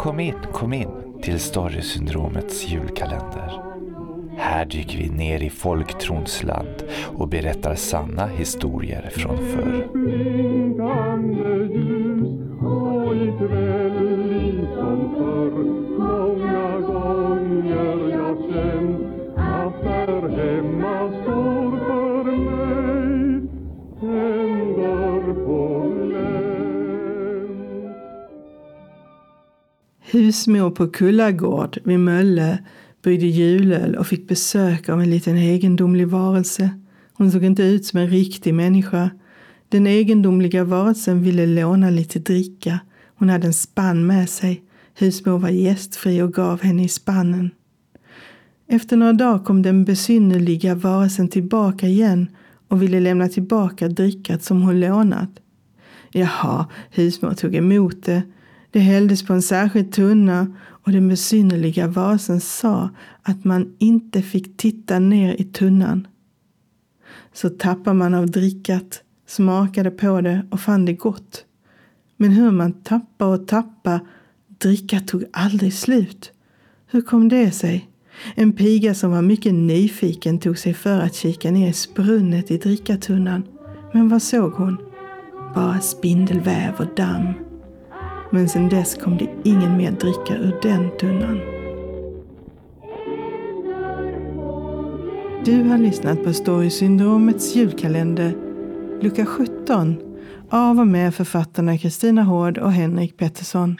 Kom in, kom in till Storysyndromets julkalender. Här dyker vi ner i folktrons land och berättar sanna historier från förr. Husmor på Kullagård vid Mölle brydde julöl och fick besök av en liten egendomlig varelse. Hon såg inte ut som en riktig människa. Den egendomliga varelsen ville låna lite dricka. Hon hade en spann med sig. Husmor var gästfri och gav henne i spannen. Efter några dagar kom den besynnerliga varelsen tillbaka igen och ville lämna tillbaka drickat som hon lånat. Jaha, husmor tog emot det. Det hälldes på en särskild tunna och den besynnerliga vasen sa att man inte fick titta ner i tunnan. Så tappade man av drickat, smakade på det och fann det gott. Men hur man tappa och tappa, drickat tog aldrig slut. Hur kom det sig? En piga som var mycket nyfiken tog sig för att kika ner i sprunnet i drickatunnan. Men vad såg hon? Bara spindelväv och damm. Men sedan dess kom det ingen mer dricka ur den tunnan. Du har lyssnat på Storysyndromets julkalender, lucka 17, av och med författarna Kristina Hård och Henrik Pettersson.